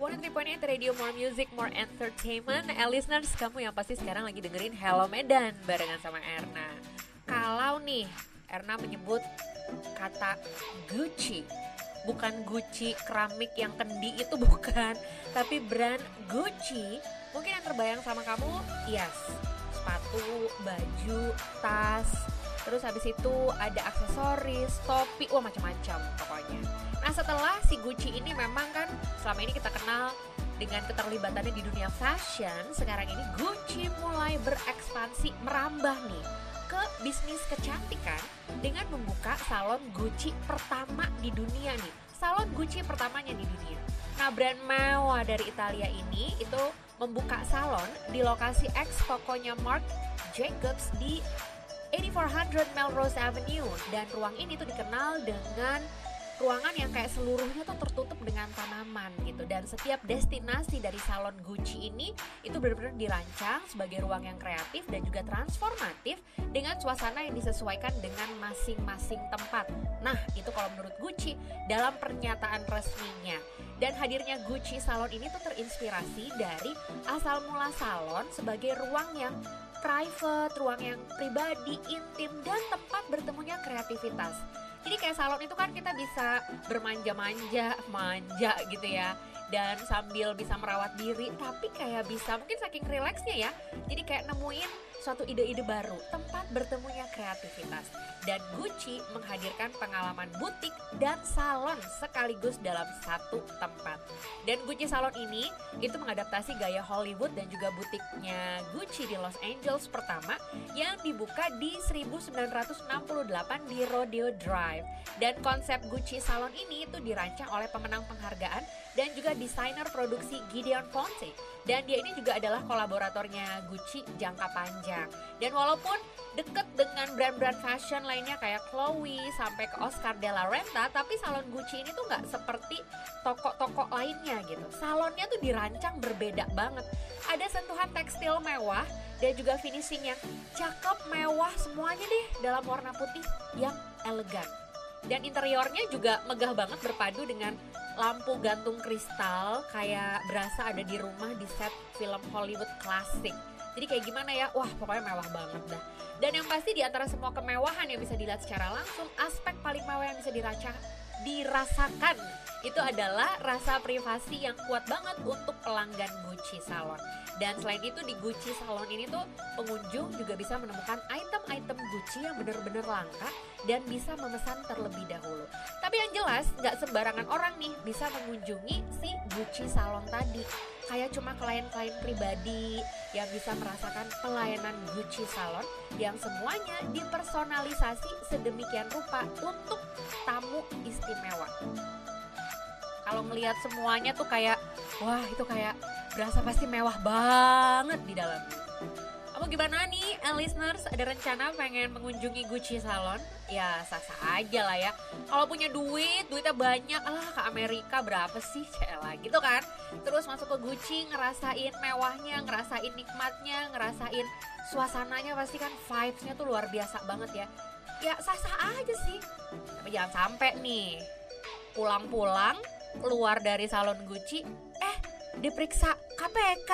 103.8 Radio More Music, More Entertainment. Eh, Listeners, kamu yang pasti sekarang lagi dengerin Hello Medan barengan sama Erna. Kalau nih, Erna menyebut kata Gucci Bukan Gucci keramik yang kendi itu bukan Tapi brand Gucci. Mungkin yang terbayang sama kamu, yes Sepatu, baju, tas, Terus habis itu ada aksesoris, topi, wah macam-macam pokoknya. Nah setelah si Gucci ini memang kan selama ini kita kenal dengan keterlibatannya di dunia fashion, sekarang ini Gucci mulai berekspansi merambah nih ke bisnis kecantikan dengan membuka salon Gucci pertama di dunia nih. Salon Gucci pertamanya di dunia. Nah, brand mewah dari Italia ini itu membuka salon di lokasi ex tokonya Marc Jacobs di 8400 Melrose Avenue dan ruang ini tuh dikenal dengan ruangan yang kayak seluruhnya tuh tertutup dengan tanaman gitu dan setiap destinasi dari salon Gucci ini itu benar-benar dirancang sebagai ruang yang kreatif dan juga transformatif dengan suasana yang disesuaikan dengan masing-masing tempat. Nah, itu kalau menurut Gucci dalam pernyataan resminya. Dan hadirnya Gucci Salon ini tuh terinspirasi dari asal mula salon sebagai ruang yang private, ruang yang pribadi, intim, dan tempat bertemunya kreativitas. Jadi kayak salon itu kan kita bisa bermanja-manja, manja gitu ya. Dan sambil bisa merawat diri tapi kayak bisa mungkin saking rileksnya ya. Jadi kayak nemuin suatu ide-ide baru tempat bertemunya kreativitas. Dan Gucci menghadirkan pengalaman butik dan salon sekaligus dalam satu tempat. Dan Gucci salon ini itu mengadaptasi gaya Hollywood dan juga butiknya Gucci di Los Angeles pertama yang dibuka di 1968 di Rodeo Drive. Dan konsep Gucci salon ini itu dirancang oleh pemenang penghargaan dan juga desainer produksi Gideon Fonse dan dia ini juga adalah kolaboratornya Gucci jangka panjang. Dan walaupun deket dengan brand-brand fashion lainnya kayak Chloe sampai ke Oscar de la Renta tapi salon Gucci ini tuh nggak seperti toko-toko lainnya gitu. Salonnya tuh dirancang berbeda banget. Ada sentuhan tekstil mewah dan juga finishing yang cakep mewah semuanya deh dalam warna putih yang elegan. Dan interiornya juga megah banget berpadu dengan lampu gantung kristal kayak berasa ada di rumah di set film Hollywood klasik. Jadi kayak gimana ya? Wah, pokoknya mewah banget dah. Dan yang pasti di antara semua kemewahan yang bisa dilihat secara langsung, aspek paling mewah yang bisa diraca, dirasakan itu adalah rasa privasi yang kuat banget untuk pelanggan Gucci Salon. Dan selain itu di Gucci Salon ini tuh pengunjung juga bisa menemukan item-item Gucci yang bener-bener langka dan bisa memesan terlebih dahulu. Tapi yang jelas nggak sembarangan orang nih bisa mengunjungi si Gucci Salon tadi. Kayak cuma klien-klien pribadi yang bisa merasakan pelayanan Gucci Salon yang semuanya dipersonalisasi sedemikian rupa untuk tamu istimewa kalau ngelihat semuanya tuh kayak wah itu kayak berasa pasti mewah banget di dalam. Kamu gimana nih, and listeners? Ada rencana pengen mengunjungi Gucci Salon? Ya sah-sah aja lah ya. Kalau punya duit, duitnya banyak, alah ke Amerika berapa sih? Cela gitu kan. Terus masuk ke Gucci, ngerasain mewahnya, ngerasain nikmatnya, ngerasain suasananya pasti kan vibesnya tuh luar biasa banget ya. Ya sah-sah aja sih. Tapi jangan sampai nih pulang-pulang keluar dari salon Gucci, eh diperiksa KPK